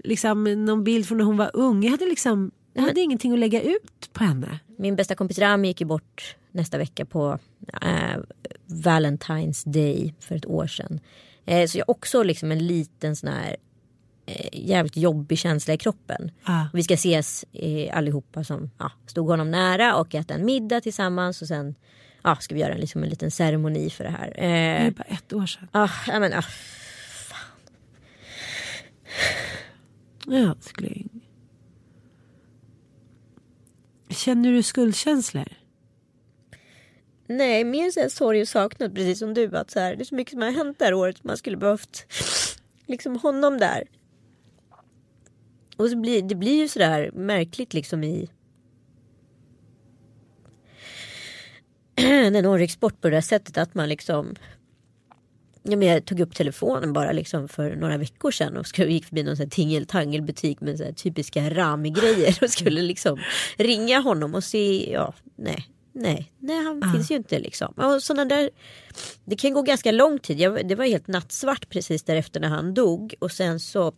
liksom någon bild från när hon var ung. Jag hade liksom, jag hade ingenting att lägga ut på henne. Min bästa kompis Rami gick ju bort nästa vecka på eh, Valentine's Day för ett år sedan. Eh, så jag har också liksom en liten sån här eh, jävligt jobbig känsla i kroppen. Ah. Vi ska ses eh, allihopa som ja, stod honom nära och äta en middag tillsammans och sen ja, ska vi göra en, liksom en liten ceremoni för det här. Det är Eh, bara ett år sedan. ah, ja, men, ah, Ja, älskling. Känner du skuldkänslor? Nej, mer så här sorg och saknad precis som du. Att så här, det är så mycket som har hänt det här året. Man skulle behövt liksom honom där. Och så blir, det blir ju sådär märkligt liksom i när någon rycks bort på det där sättet att man liksom Ja, men jag tog upp telefonen bara liksom för några veckor sedan och skulle, gick förbi någon sån tingeltangelbutik med så typiska Rami-grejer och skulle liksom ringa honom och se, ja, nej, nej, nej han finns ju inte liksom. Och såna där, det kan gå ganska lång tid, jag, det var helt nattsvart precis därefter när han dog och sen så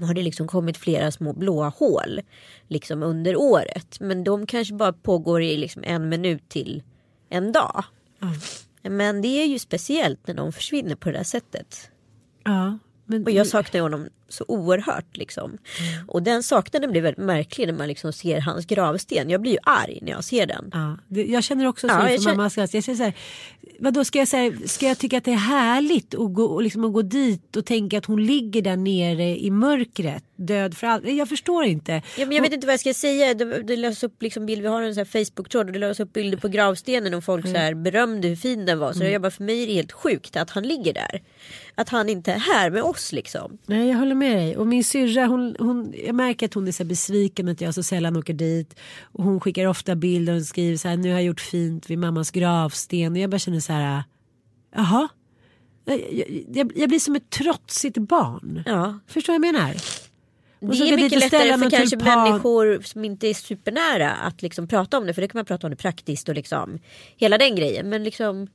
har det liksom kommit flera små blåa hål liksom under året. Men de kanske bara pågår i liksom en minut till en dag. Men det är ju speciellt när de försvinner på det där sättet. Ja. Men, Och jag saknar ju honom så oerhört liksom. Mm. Och den saknaden blir väldigt märklig när man liksom ser hans gravsten. Jag blir ju arg när jag ser den. Ja, det, jag känner också så Ja, jag känner- mamma. Ska, jag säger så här, vadå, ska, jag säga, ska jag tycka att det är härligt att gå, och liksom, att gå dit och tänka att hon ligger där nere i mörkret död för allt? Jag förstår inte. Ja, men jag vet inte vad jag ska säga. Det, det lades upp liksom bild, vi har en Facebook-tråd och det lades upp bilder på gravstenen och folk så här berömde hur fin den var. Så jag bara, för mig är det helt sjukt att han ligger där. Att han inte är här med oss liksom. Nej jag håller med dig. Och min syrra hon, hon, jag märker att hon är så besviken att jag så sällan åker dit. Och hon skickar ofta bilder och skriver så här nu har jag gjort fint vid mammas gravsten. Och jag bara känner så här jaha. Jag, jag, jag, blir som ett trotsigt barn. Ja. Förstår vad jag menar? Och Det är mycket lättare för kanske tulpan. människor som inte är supernära att liksom prata om det. För det kan man prata om det praktiskt och liksom hela den grejen. Men liksom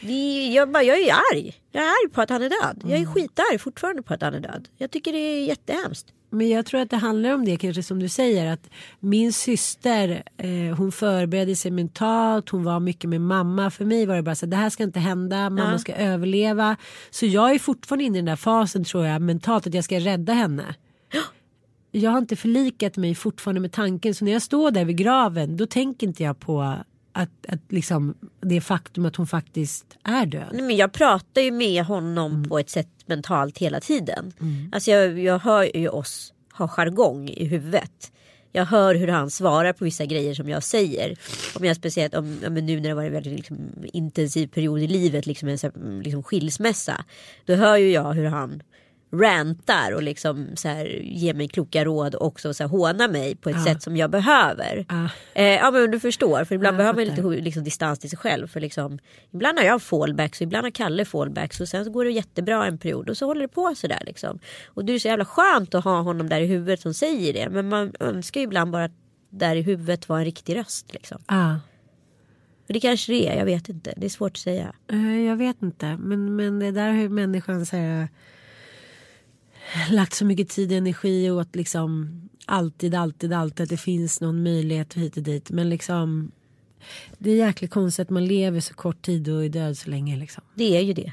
det, jag, bara, jag är arg. Jag är arg på att han är död. Jag är Mm. skitarg fortfarande på att han är död. Jag tycker det är jättehemskt. Men jag tror att det handlar om det kanske som du säger att min syster eh, hon förberedde sig mentalt, hon var mycket med mamma. För mig var det bara så att det här ska inte hända, mamma Ja. ska överleva. Så jag är fortfarande inne i den där fasen tror jag mentalt att jag ska rädda henne. Jag har inte förlikat mig fortfarande med tanken så när jag står där vid graven då tänker inte jag på att, att liksom det faktum att hon faktiskt är död. Nej, men jag pratar ju med honom Mm. på ett sätt mentalt hela tiden. Alltså jag, jag hör ju oss ha jargong i huvudet. Jag hör hur han svarar på vissa grejer som jag säger. Om jag speciellt om, men nu när det var en väldigt liksom, intensiv period i livet, liksom en här, liksom, skilsmässa. Då hör ju jag hur han rantar och liksom så här, ger mig kloka råd och också så här, hånar mig på ett sätt som jag behöver. Ah. Eh, ja men du förstår, för ibland Ja, behöver man lite liksom, distans till sig själv. För liksom, ibland har jag fallbacks och ibland har Kalle fallbacks och sen så går det jättebra en period och så håller det på sådär liksom. Och det är så jävla skönt att ha honom där i huvudet som säger det. Men man önskar ju ibland bara att där i huvudet var en riktig röst liksom. Ah. Och det kanske det är, jag vet inte. Det är svårt att säga. Eh, Jag vet inte, men, men det där har ju människan så här, lagt så mycket tid och energi åt liksom alltid, alltid, alltid att det finns någon möjlighet hit och dit. Men liksom det är jäkligt konstigt att man lever så kort tid och är död så länge. Liksom. Det är ju det.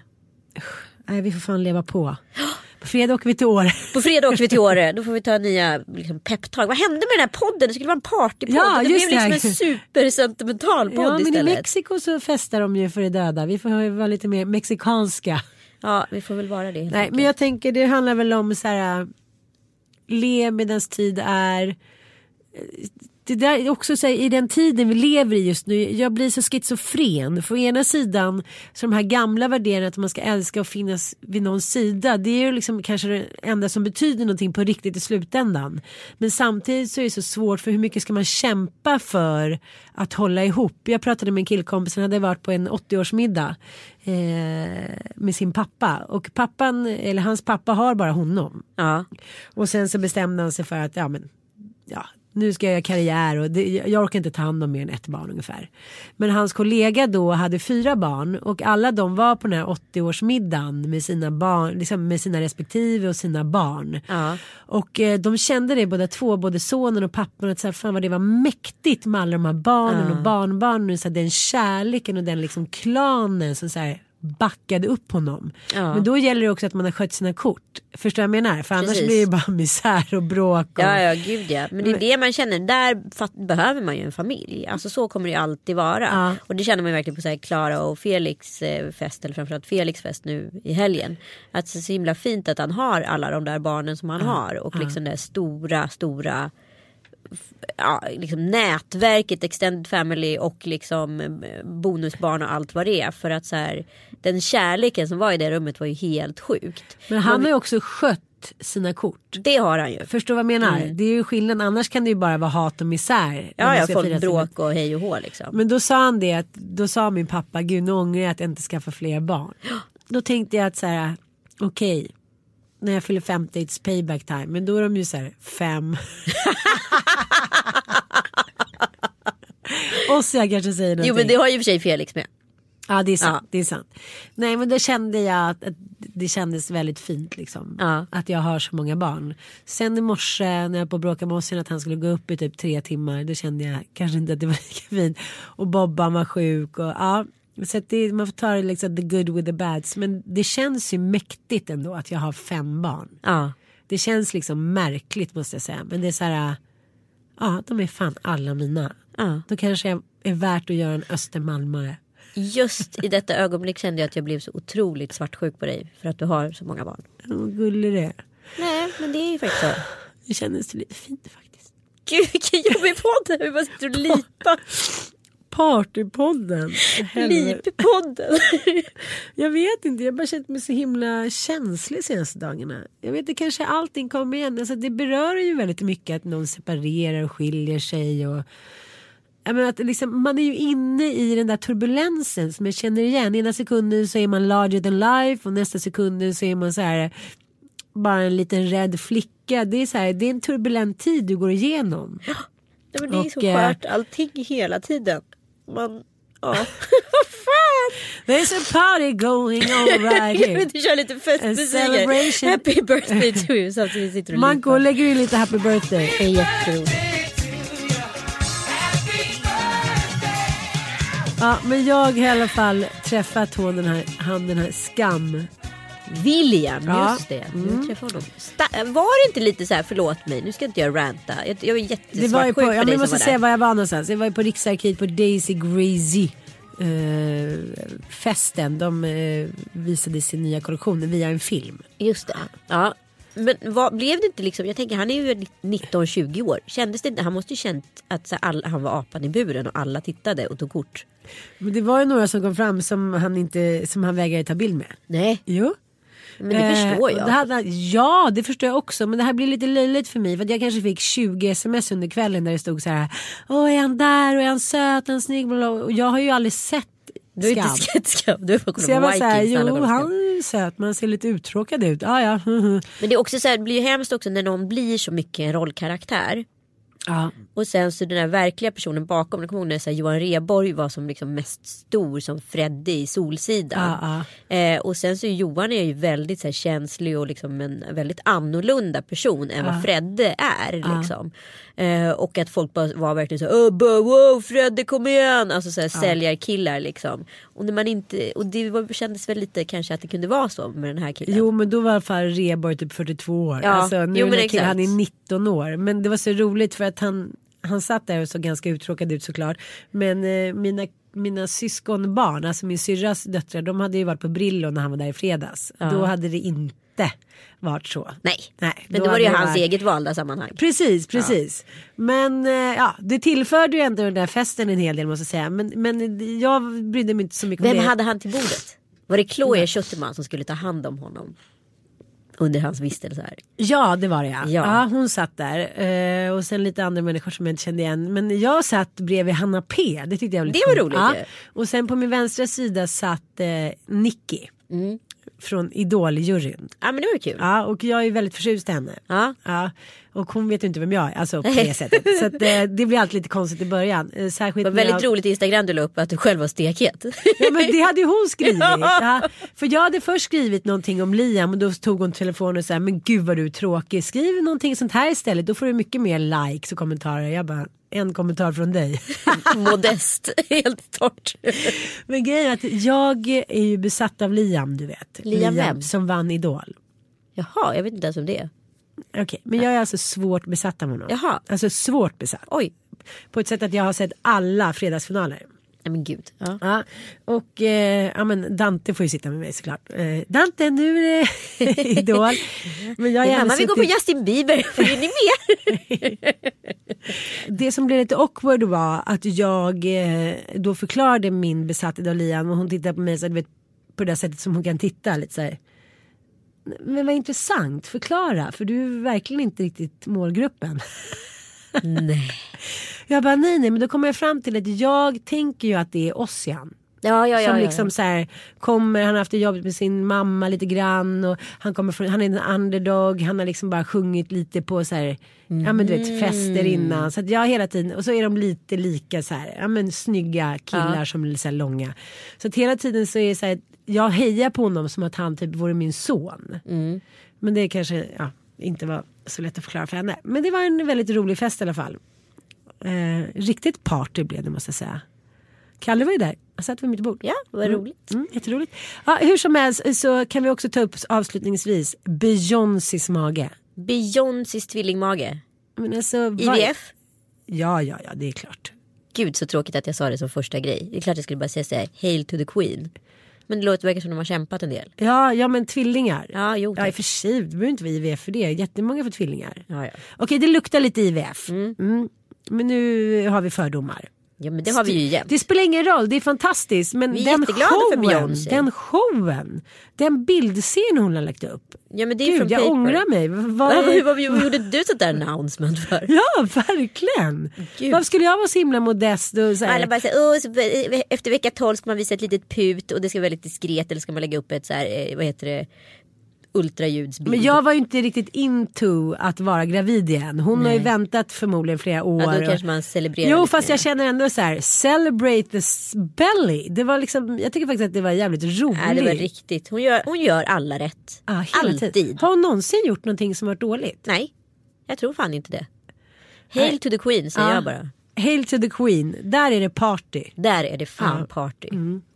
Nej, vi får fan leva på. På fredag åker vi till Åre. På fredag åker vi till Åre. Då får vi ta nya liksom, peptag. Vad hände med den här podden? Det skulle vara en partypodd. Ja, det blev liksom det. en supersentimental podd Ja, men i istället. Mexiko så festar de ju för de döda. Vi får vara lite mer mexikanska. Ja, vi får väl vara det. Nej, enkelt. men jag tänker det handlar väl om så här. le medan tid är. Det där är också så här, i den tiden vi lever i just nu. Jag blir så schizofren. För å ena sidan så de här gamla värderingarna att man ska älska och finnas vid någons sida. Det är ju liksom kanske det enda som betyder någonting på riktigt i slutändan. Men samtidigt så är det så svårt för hur mycket ska man kämpa för att hålla ihop. Jag pratade med en killkompis som hade varit på en 80-årsmiddag eh, med sin pappa. Och pappan, eller hans pappa har bara honom. Ja. Och sen så bestämde han sig för att ja, men, ja, nu ska jag göra karriär och det, jag orkar inte ta hand om mer än ett barn ungefär. Men hans kollega då hade fyra barn och alla de var på den här 80-årsmiddagen med sina barn, liksom med sina respektive och sina barn. Ja. Och eh, de kände det båda två, både sonen och pappan, att så här, fan vad det var mäktigt med alla de här barnen och barnbarnen. Och så här, den kärleken och den liksom klanen som så här, backade upp honom. Ja. Men då gäller det också att man har skött sina kort. Förstår jag vad jag menar? För annars Precis. blir det bara misär och bråk. Och... Ja, ja, gud ja. Men det är det man känner. Där behöver man ju en familj. Alltså så kommer det ju alltid vara. Ja. Och det känner man ju verkligen på så här Klara och Felix eh, fest. Eller framförallt Felix fest nu i helgen. Att det är så himla fint att han har alla de där barnen som han har. Och liksom det stora, stora ja, liksom nätverket extended family och liksom eh, bonusbarn och allt vad det är. För att så här, den kärleken som var i det rummet var ju helt sjukt. Men han har ju också skött sina kort. Det har han ju. Förstår vad jag menar? Det är ju skillnad. Annars kan det ju bara vara hat och misär. Ja, ja, folk sina- bråk och hej och hå liksom. Men då sa han det att då sa min pappa gud nu ångrar jag att jag inte skaffar fler barn. Då tänkte jag att så här okej. När jag fyller 50 it's payback time. Men då är de ju så här fem. och så jag kanske säger någonting. Jo men det har ju för sig Felix med. Ja det är sant. Ja. Det är sant. Nej men då kände jag att, att det kändes väldigt fint liksom. Ja. Att jag har så många barn. Sen i morse när jag på att bråka med Ossian att han skulle gå upp i typ tre timmar. Då kände jag kanske inte att det var lika fint. Och Bobban var sjuk och ja. Så att det, man får ta det liksom the good with the bads. Men det känns ju mäktigt ändå att jag har fem barn. Ja. Det känns liksom märkligt måste jag säga. Men det är så här. Ja de är fan alla mina. Ja. Då kanske jag är värt att göra en Östermalmare. Just i detta ögonblick kände jag att jag blev så otroligt svartsjuk på dig. För att du har så många barn. Vad gullig det är. Nej men det är ju faktiskt så. Det kändes lite fint faktiskt. Gud vilken jobbig podd. Vi bara sitter och lipar. Partypodden. Lippodden. Jag vet inte, jag har bara känt mig så himla känslig senaste dagarna. Jag vet, det kanske allting kommer igen. Alltså, det berör ju väldigt mycket att någon separerar och skiljer sig. Och, jag att liksom, man är ju inne i den där turbulensen som jag känner igen. Ena sekunden så är man larger than life och nästa sekunden så är man så här bara en liten rädd flicka. Det är, så här, det är en turbulent tid du går igenom. Ja, men det är så Och, eh, skört allting hela tiden. Man, ja. Vad fan. There's a party going on right here. inte köra lite festmusik. Happy birthday to you. Samtidigt sitter du och Manko lipar. lägger in lite happy birthday. Det är jätteroligt. Ja, men jag har i alla fall träffat hon den här, han den här skam. William, Ja. just det. Du träffade honom. Sta- var det inte lite så här, förlåt mig, nu ska inte jag ranta. Jag, jag var var ju på, jättesvartsjuk ja, för men dig jag som måste var säga där. var jag var någonstans. Jag var ju på Riksarkivet på Daisy Grazy. Eh, festen. De eh, visade sin nya kollektion via en film. Just det. Ja. Men vad, blev det inte liksom, jag tänker han är ju 19-20 år. Kändes det inte, han måste ju känt att så här, all, han var apan i buren och alla tittade och tog kort. Men det var ju några som kom fram som han, inte, som han vägrade ta bild med. Nej, Jo. Men det förstår Eh, jag. och Det hade, ja, det förstår jag också. Men det här blir lite löjligt för mig. För jag kanske fick 20 sms under kvällen där det stod så här. Åh, är han där? Och är han söt? Är han snygg? Och jag har ju aldrig sett Du är Skam. inte sett skam, du har jag kollat på här, Vikings. alla jo han är söt men ser lite uttråkad ut. Ah, ja. Men det är också så här, det blir ju hemskt också när någon blir så mycket en rollkaraktär. Ja. Och sen så den här verkliga personen bakom, jag kommer ihåg när så här, Johan Rheborg var som liksom mest stor som Freddy i Solsidan. Ja, Eh, och sen så Johan är ju väldigt så här, känslig och liksom en väldigt annorlunda person än vad Fredde är. Liksom. Eh, och att folk bara var verkligen så här, "Åh, bara, wow Fredde kom igen. Alltså så här, säljarkillar liksom. Och, när man inte, och det var, kändes väl lite kanske att det kunde vara så med den här killen. Jo men då var fall Reborg typ 42 år. Ja, Alltså, nu jo, den men här killen, han är 19 år. Men det var så roligt för att han, han satt där och såg ganska uttråkad ut såklart. Men eh, mina, mina syskonbarn, alltså min syrras döttrar, de hade ju varit på Brillo när han var där i fredags. Då hade det inte varit så. Nej, Nej, men då då var det ju hans varit- eget valda sammanhang. Precis, precis. Men eh, ja, det tillförde ju ändå den där festen en hel del måste jag säga. Men, men jag brydde mig inte så mycket om Vem det. hade han till bordet? Var det Chloe Schuterman som skulle ta hand om honom? Under hans vistelse här. Ja det var det ja. Ja. ja. hon satt där. Eh, och sen lite andra människor som jag inte kände igen. Men jag satt bredvid Hanna P. Det tyckte jag var lite Det var roligt ju. Och sen på min vänstra sida satt eh, Nicky. Mm. Från Idol-juryn. Ja men det var ju kul. Ja, och jag är väldigt förtjust i henne. Ja. Ja, och hon vet ju inte vem jag är, alltså på det sättet. Så att, eh, det blir alltid lite konstigt i början. Eh, särskilt Det var väldigt jag... roligt i Instagram du la upp att du själv var stekhet. Ja men det hade ju hon skrivit. Ja, för jag hade först skrivit någonting om Liam och då tog hon telefonen och sa men gud vad du är tråkig. Skriv någonting sånt här istället då får du mycket mer likes och kommentarer. Jag bara en kommentar från dig. Modest, helt torrt. men grejen är att jag är ju besatt av Liam du vet. Liam vem? som vann Idol. Jaha, jag vet inte ens om det är. Okej, men jag är alltså svårt besatt av honom. Jaha. Alltså svårt besatt. Oj, På ett sätt att jag har sett alla fredagsfinaler. nej men gud. Ja. Ja, och eh, ja, men Dante får ju sitta med mig såklart. Eh, Dante nu är det Idol. Men jag Min gärna mamma vill gå på suttit- Justin Bieber, följer ni med? Det som blev lite awkward var att jag eh, då förklarade min besatthet av Liam och hon tittade på mig så du vet, på det sättet som hon kan titta lite så här. Men vad intressant, förklara för du är verkligen inte riktigt målgruppen. nej. Jag bara nej nej men då kommer jag fram till att jag tänker ju att det är Ossian. Ja, ja, ja. som ja, liksom så här, kommer, han har haft det jobbigt med sin mamma lite grann och han kommer från, han är en underdog, han har liksom bara sjungit lite på så här, ja men du vet fester innan. Så att jag hela tiden, och så är de lite lika så här, ja men snygga killar som är så här långa. Så att hela tiden så är det så här, jag hejar på honom som att han typ vore min son. Men det kanske ja, inte var så lätt att förklara för henne. Men det var en väldigt rolig fest i alla fall. Eh, riktigt party blev det måste jag säga. Kalle var ju där, han satt vid mitt bord. Ja, vad roligt. Mm, jätteroligt. Ja, hur som helst så kan vi också ta upp avslutningsvis Beyoncés mage. Beyoncés tvillingmage. Men alltså, IVF. Ja, ja, ja, det är klart. Gud så tråkigt att jag sa det som första grej. Det är klart jag skulle bara säga så här, hail to the queen. Men det låter verkar som de har kämpat en del. Ja, ja men tvillingar. Ja, jo, ja, i och för sig, det behöver inte vara IVF för det. Jättemånga får tvillingar. Ja, ja. Okej, det luktar lite IVF. Mm. Men nu har vi fördomar. Ja men det har vi ju jämt. Det spelar ingen roll, det är fantastiskt. Men Vi är den jätteglada för showen, Beyoncé. den showen, den bildscenen hon har lagt upp. Ja men det är Gud, från jag paper. ångrar mig. Vad, Vad, vad, vad, vad gjorde du sånt där announcement för? Ja, verkligen. Gud. Varför skulle jag vara så himla modest och så här, Alla bara säger, Åh, så, efter vecka 12 ska man visa ett litet put och det ska vara väldigt diskret eller ska man lägga upp ett så här, eh, vad heter det, ultraljudsbild. Men jag var ju inte riktigt into att vara gravid igen. Hon har ju väntat förmodligen flera år. ja, då kanske man celebrerar Jo fast mer. jag känner ändå så här, celebrate the s- belly. Det var liksom, jag tycker faktiskt att det var jävligt roligt. Nej, det var riktigt. Hon gör, hon gör alla rätt. Hela Alltid. tiden. Har hon någonsin gjort någonting som varit dåligt? Nej, jag tror fan inte det. Hail Nej. to the queen säger Ja. jag bara. Hail to the Queen, där är det party. Där är det fan party.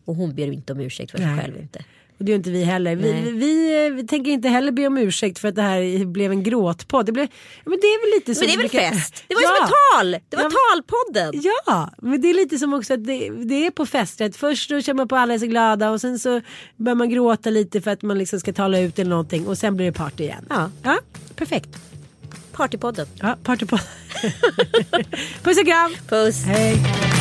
Och hon ber inte om ursäkt för sig Mm. Nej. själv inte. Och det gör inte vi heller. Vi, vi, vi tänker inte heller be om ursäkt för att det här blev en gråtpodd. Det blev, men det är väl lite som... Men det är väl fest? Det var ja. som ett tal! Det var Ja, talpodden! Ja, men det är lite som också att det, det är på festrätt. Först då känner man på alla är så glada och sen så börjar man gråta lite för att man liksom ska tala ut eller någonting och sen blir det party igen. Ja. ja perfekt. Partypodden. Ja, party på. Puss och kram. Puss! Hej.